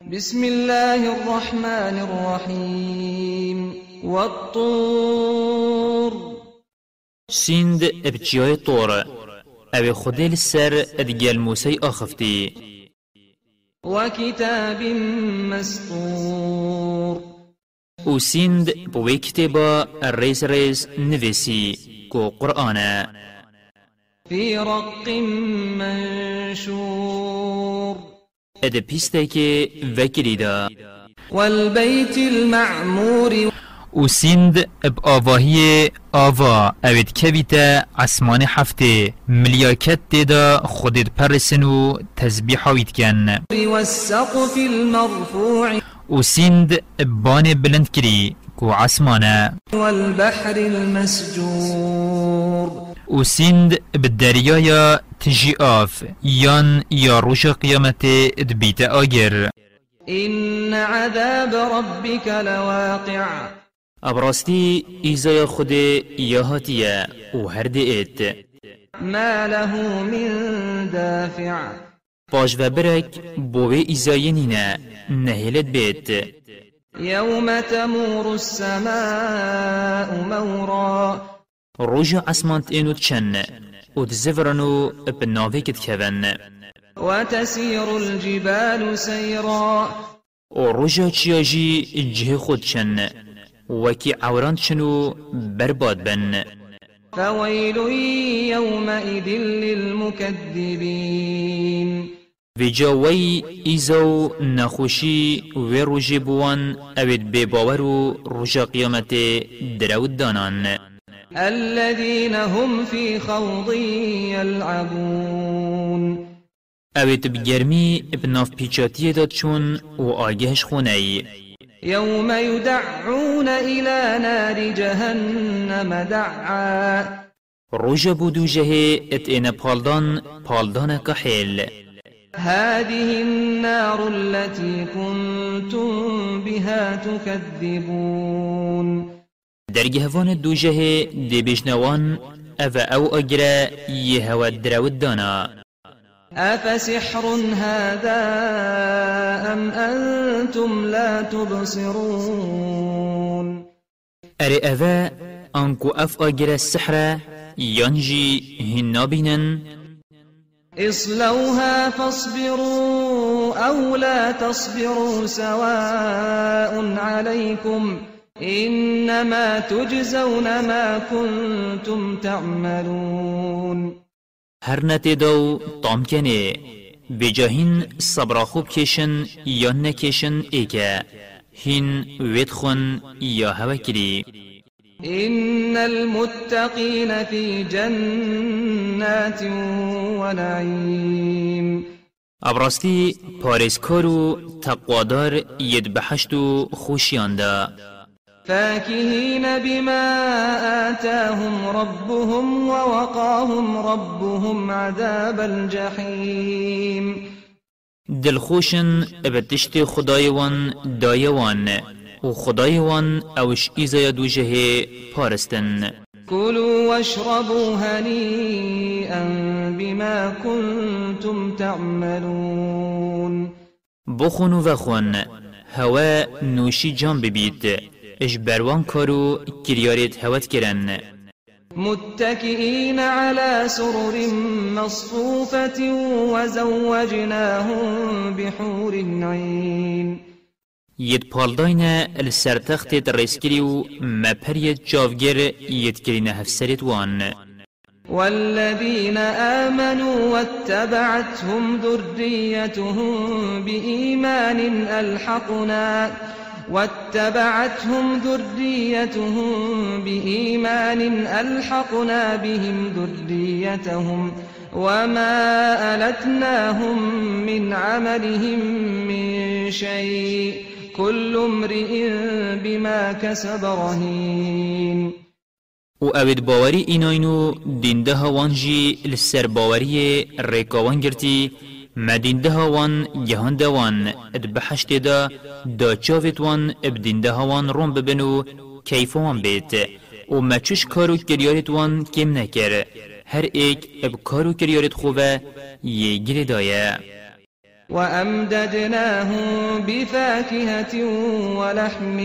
بسم الله الرحمن الرحيم. والطور. سند ابتجای طور. أو خودی لسر ادگل موسی آخفتی وكتاب مسطور. و سند بوی کتابا الرئيس رئيس نویسی کو قرآن. في رق منشور. اد پیسته که وکری دا والبيت المعمور و سند اب آواهی آوا اوید کویتا عسمان هفته ملیاکت دیدا خودت پرسن و تسبیح هاوید کن والسقف المرفوع و سند بان بلند کری کو عسمانه والبحر المسجور و سند بالدریایا تجی آف یان یا روش قیامت دبیت آگر. إن عذاب ربك لواقع. ابراستی ایزای خود یا هاتیه و هر دیت ما له من دافع. پاش و برک بوه ایزای نینه نهلت بیت. يوم تمور السماء مورا روژا اسمانت اینو چن و دزفرنو بناوه کت کون وتسير الجبال سيرا. و روژا چیاجی جه خود چن وکی عوران چنو برباد بن. فويل يومئذ للمكذبين. و جاوی ایزو نخوشی و روژی بوان اوید بباور و روژا قیامت درود دانان. الذين هم في خوض يلعبون. اوید بگرمی بناف داد چون و آگهش خونه ای يوم يدعون إلى نار جهنم دعا. روژا بودو جه ات این پالدان پالدان کحیل هذه النار التي كنتم بها تكذبون. درگهوان دو جه دی بجنوان أو أو اگره یه هوا درود دانا أفسحر هذا أم أنتم لا تبصرون. اوه انکو اف اگره السحره ينجي هنا بينن اصلوها فاصبروا أو لا تصبروا سواء عليكم انما تجزون ما كنتم تعملون. هر نتیدو طامکنه بجاهین صبر خوب کشن یا نکشن ایکه. هین ویدخون یا هوکری این المتقين في جنات ونعيم أبرستي پارسکارو تقوادار ید بحشتو خوشياندا فاكهين بما آتاهم ربهم ووقاهم ربهم عذاب الجحيم. دلخوشن ابتشت خدایوان دایوان و خدایوان اوش ایزای دوجه پارستن. كلوا واشربوا هنيئا بما كنتم تعملون. بخون وخون هوا نوشی جان ببید اش بروان کارو کریارت هوت کرن متكئين على سرر مصفوفة وزوجناهم بحور عين. پالداین السرتخت ریسکری و مپریت جاوگر ید کرین هفسرت وان. والذين آمنوا واتبعتهم ذريتهم بإيمان ألحقنا. واتبعتهم ذريتهم بإيمان ألحقنا بهم ذريتهم وما ألتناهم من عملهم من شيء كل امرئ بما كسب رهين. و اوید باوری ایناینو دینده هاوان جی لسر باوری ریکاوان گرتی. ما دینده هاوان جهان دوان اد بحشت دا دا چاوت وان اب دینده هاوان روم ببنو کیفوان بیت و ما چش کارو کریارت وان کم نکر هر ایک اب کارو کریارت خوبه یه گیر دایه وأمددناهم بفاكهة ولحم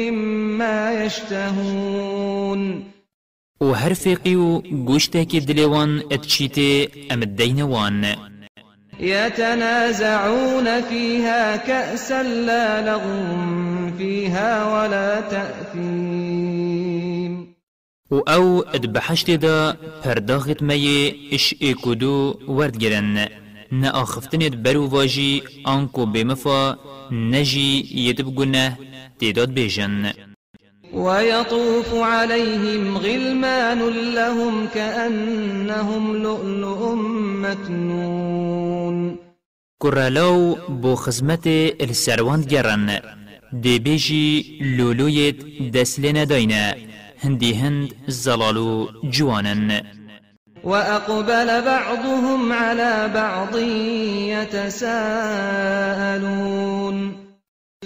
مما يشتهون. و هر فقی و گوشتکی دلوان اتشیت ام الدینوان يتنازعون فيها كأسا لا لغو فيها ولا تأثيم. و أو ادبحشت دا پرداخت مي اش ايكودو وردگرن نه آخفتنت برو واجی آنکو بمفا نجی يدب گنه تیداد بیجن ويطوف عليهم غلمان لهم كأنهم لؤلؤ مكنون. كرالو بو خزمت السروان جرن دي بيجي لولويت دسلنا داينا هندي هند زلالو جوانن. وأقبل بعضهم على بعض يتساءلون.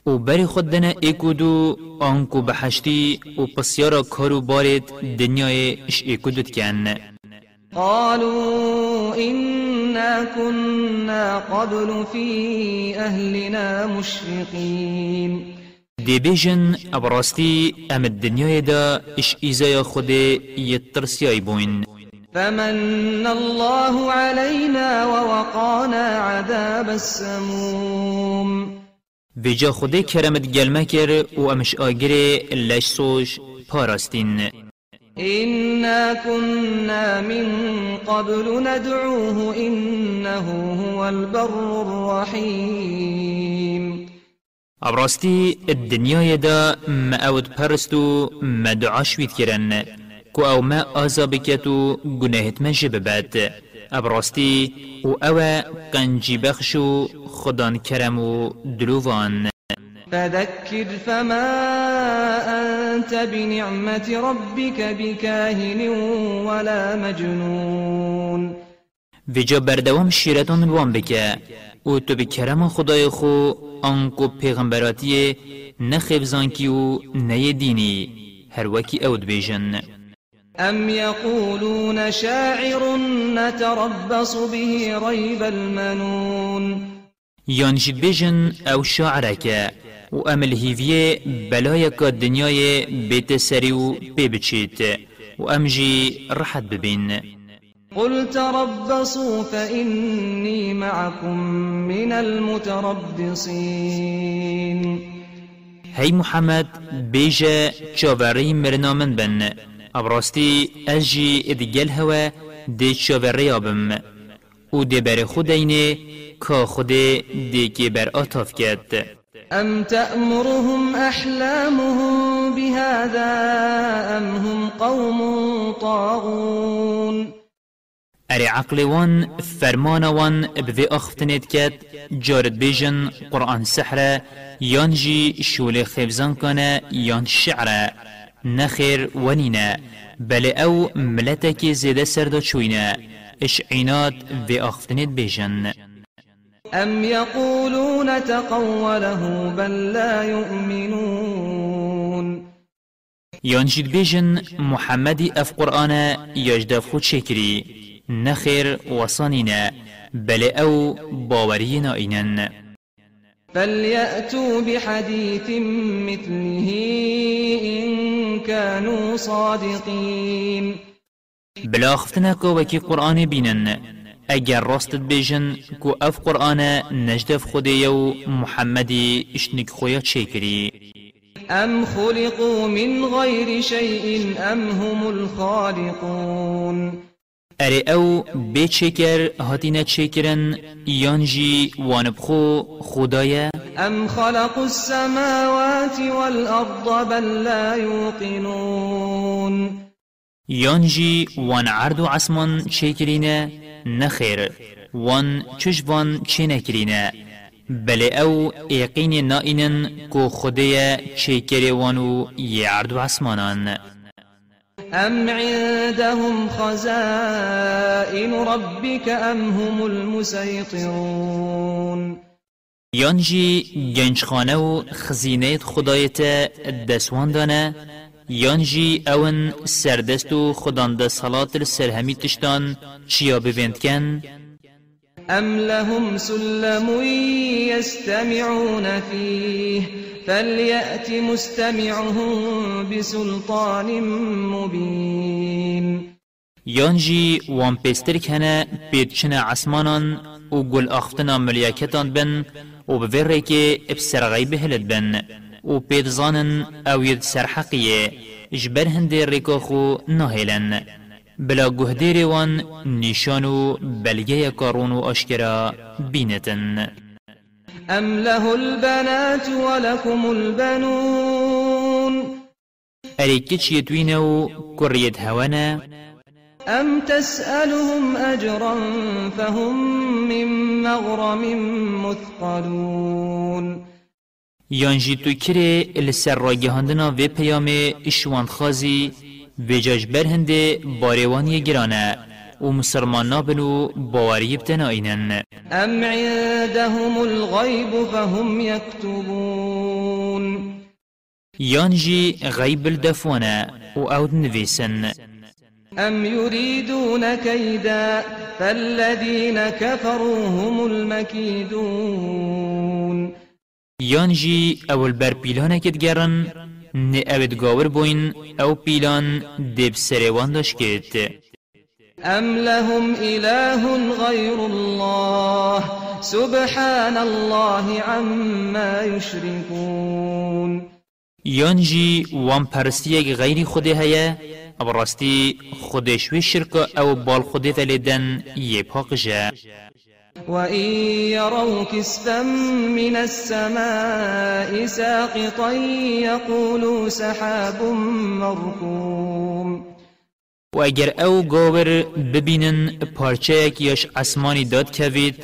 و بری خود دنه ایکودو آنکو بحشتی و پسیارا کارو بارید دنیای اش ایکودت کن قالوا إنا كنا قبل في أهلنا مشفقين دي بيجن ابراستی ام الدنيا دا إش ایزای خود يترسياي بوين. فمن الله علينا ووقانا عذاب السموم. ویجا خود کرمت گلمه کر و امش آگره لش سوش پاراستین إنا كنا من قبل ندعوه إنه هو البر الرحيم. ابراستی الدنیا دا ما أود پرستو ما دعاش وید کرن کو أو ما آزا بکتو گناهت من جببت. ابراستی و أو قنجی بخشو خدان کرم و دلووان. فذكر فما أنت بنعمة ربك بكاهن ولا مجنون. ویجا بردوام شیرتان بوان بکه. و تو به کرم خدای خو آنکو پیغمبراتی نخفزانکی و نه دینی. هر وکی اود بیجن أم يقولون شاعر نتربص به ريب المنون. يانجد بيجن أو شاعرك و ام الهيفيه بلايك الدنيا بيت سريو بيبتشيت و امجي رحت ببين قل تربصوا فإني معكم من المتربصين. هي محمد بيجا چاوري مرنا من بن. ابراستی اجی ادگل هوا دی چاوره آبم. أو دی بر خودینه که خود دی که بر آتاف کرد أم تأمرهم أحلامهم بهذا أم هم قوم طاغون اری عقل وان فرمان وان بذي اختنت كات جارد بيجن قرآن سحرة يانجي شول خفزان كان يان شعرة. نخير ونينا بل أو ملتك زيادة سردا چوينا إش عينات في اختنت بيجن. أم يقولون تقوله بل لا يؤمنون يانجد بيجن محمد اف قرآن يجدف خود شكري. نخير وصانينا بل أو باورينا اينن فليأتوا بحديث مثله إن كانوا صادقين. بلا خفتنا كو وكي قرآن بينن اگر راستت بيجن كو اف قرآن نجدف خديو محمدي اشنك خويا تشيكري أم خلقوا من غير شيء أم هم الخالقون. اره أو به چکر هاتینا چکرن یانجی وانبخو خدایا أم خلقوا السماوات والأرض بل لا يوقنون. یانجی وان عرض و عصمان چکرینه نخیر وان چش وان چه نکرینه بله أو یقین نائنن کو خدایا چکر وانو یه عرض و عصمانان أم عندهم خزائن ربك أم هم المسيطرون یانجی گنجخانه و خزینه خدایت دسوان دانه یانجی اون سردست و خدانده صلات السرهمی تشتان چیا بویند کن أم لهم سلم يستمعون فيه فليأت مستمعهم بسلطان مبين يانجي وان پیستر کنه پیدچن عسمانان و گل اختنا ملیاکتان بن و بفره که ابسرغی بهلد بن و پیدزانن أو ید سرحقیه جبر هنده ریکا خو نهیلن بلا گهدیر وان نشانو بلگه کارون و اشکرا بینتن أم له البنات ولكم البنون؟ أريكتش يتوينو كريت هوانا أم تسألهم أجرا فهم من مغرم مثقلون؟ يانجي تو كري لسر راگهاندنا و پیام اشوان خازي و جاجبر هنده باروان يگرانه و مسلمان نابنو باوری بتنائنن أم عندهم الغيب فهم يكتبون يانجي غيب الدفوانه. و اود نويسن أم يريدون كيدا فالذين كفروا هم المكيدون يانجي اول بر پیلانه کت گرن نه اوید گاور بوین أو پیلان دب سروان داشت کت أم لهم إله غير الله سبحان الله عما يشركون يانجي وان پرستیگ غیری خوده هیا ابراستی خودشوی شرک أو بال خوده فلیدن یه پاقجه وإن يروا كسفا من السماء ساقطا يقولوا سحاب مركوم. و اگر أو گاور ببینن پارچه یاش اسمانی داد کوید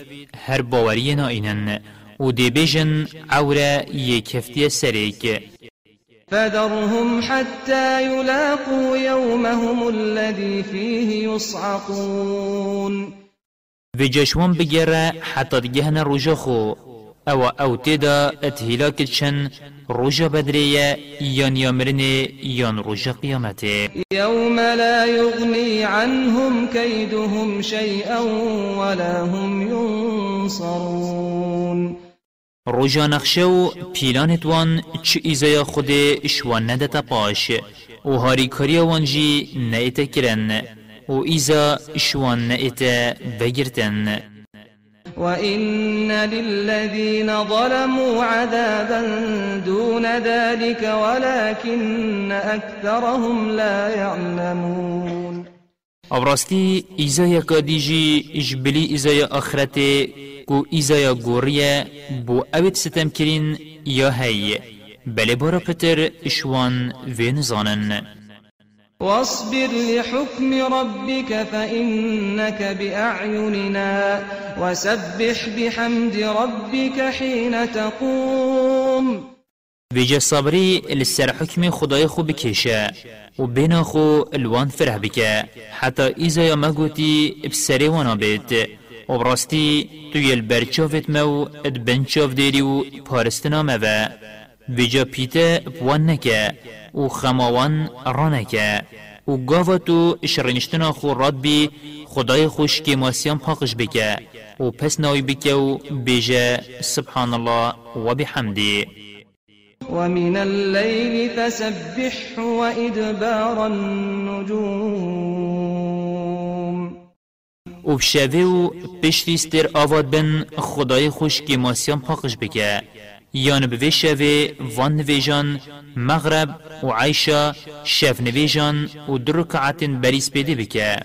هر باوری ناینن و عوره یک هفتی سریک فذرهم حتى يلاقوا يومهم الذي فيه يصعقون. و جشوان بگره حتی دگهن روژا خو. أو أو تیدا اتهلاک چن روژا بدریه یان یامرنه یان روژا قیامته. يوم لا يغني عنهم كيدهم شيئا ولا هم ينصرون روژا نخشه و پیلانت وان چه ایزای خود شوان ندتا پاش. و هاری کاری وانجی نیتا کرن. و ایزا شوان نیتا بگرتن وإن للذين ظلموا عذابا دون ذلك ولكن أكثرهم لا يعلمون. أبرستي إيزايا كاديجي إجبلي إيزايا آخرته كو إيزايا غوريا بو أبد ستم كرين يا هي بل بارا پتر إشوان وين زانن واصبر لحكم ربك فإنك بأعيننا وسبح بحمد ربك حين تقوم. بيجا صبري لسر حكم خداي خو بكيشا وبينا خو الوان فرح بك حتى إذا يا مغوتي بسري وأنا بيت وبراستي تو يلبرچوفت مو ادبنچوف ديريو پارستنا مو. بيجا بيتا بوان نكا و خماوان رانکه و گاوا تو شرنشتنا خو راد بی خدای خوش که ماسیان پاقش بکه. و پس ناوی بکه و بیجه سبحان الله و بحمده ومن الليل فسبح وإدبار النجوم. و بشوه و پشتی ستر آواد بن خدای خوش که ماسیان پاقش بکه. یان به شوه وان نویجان مغرب و عیشا شف نویجان و در رکعت بریس پیده بکه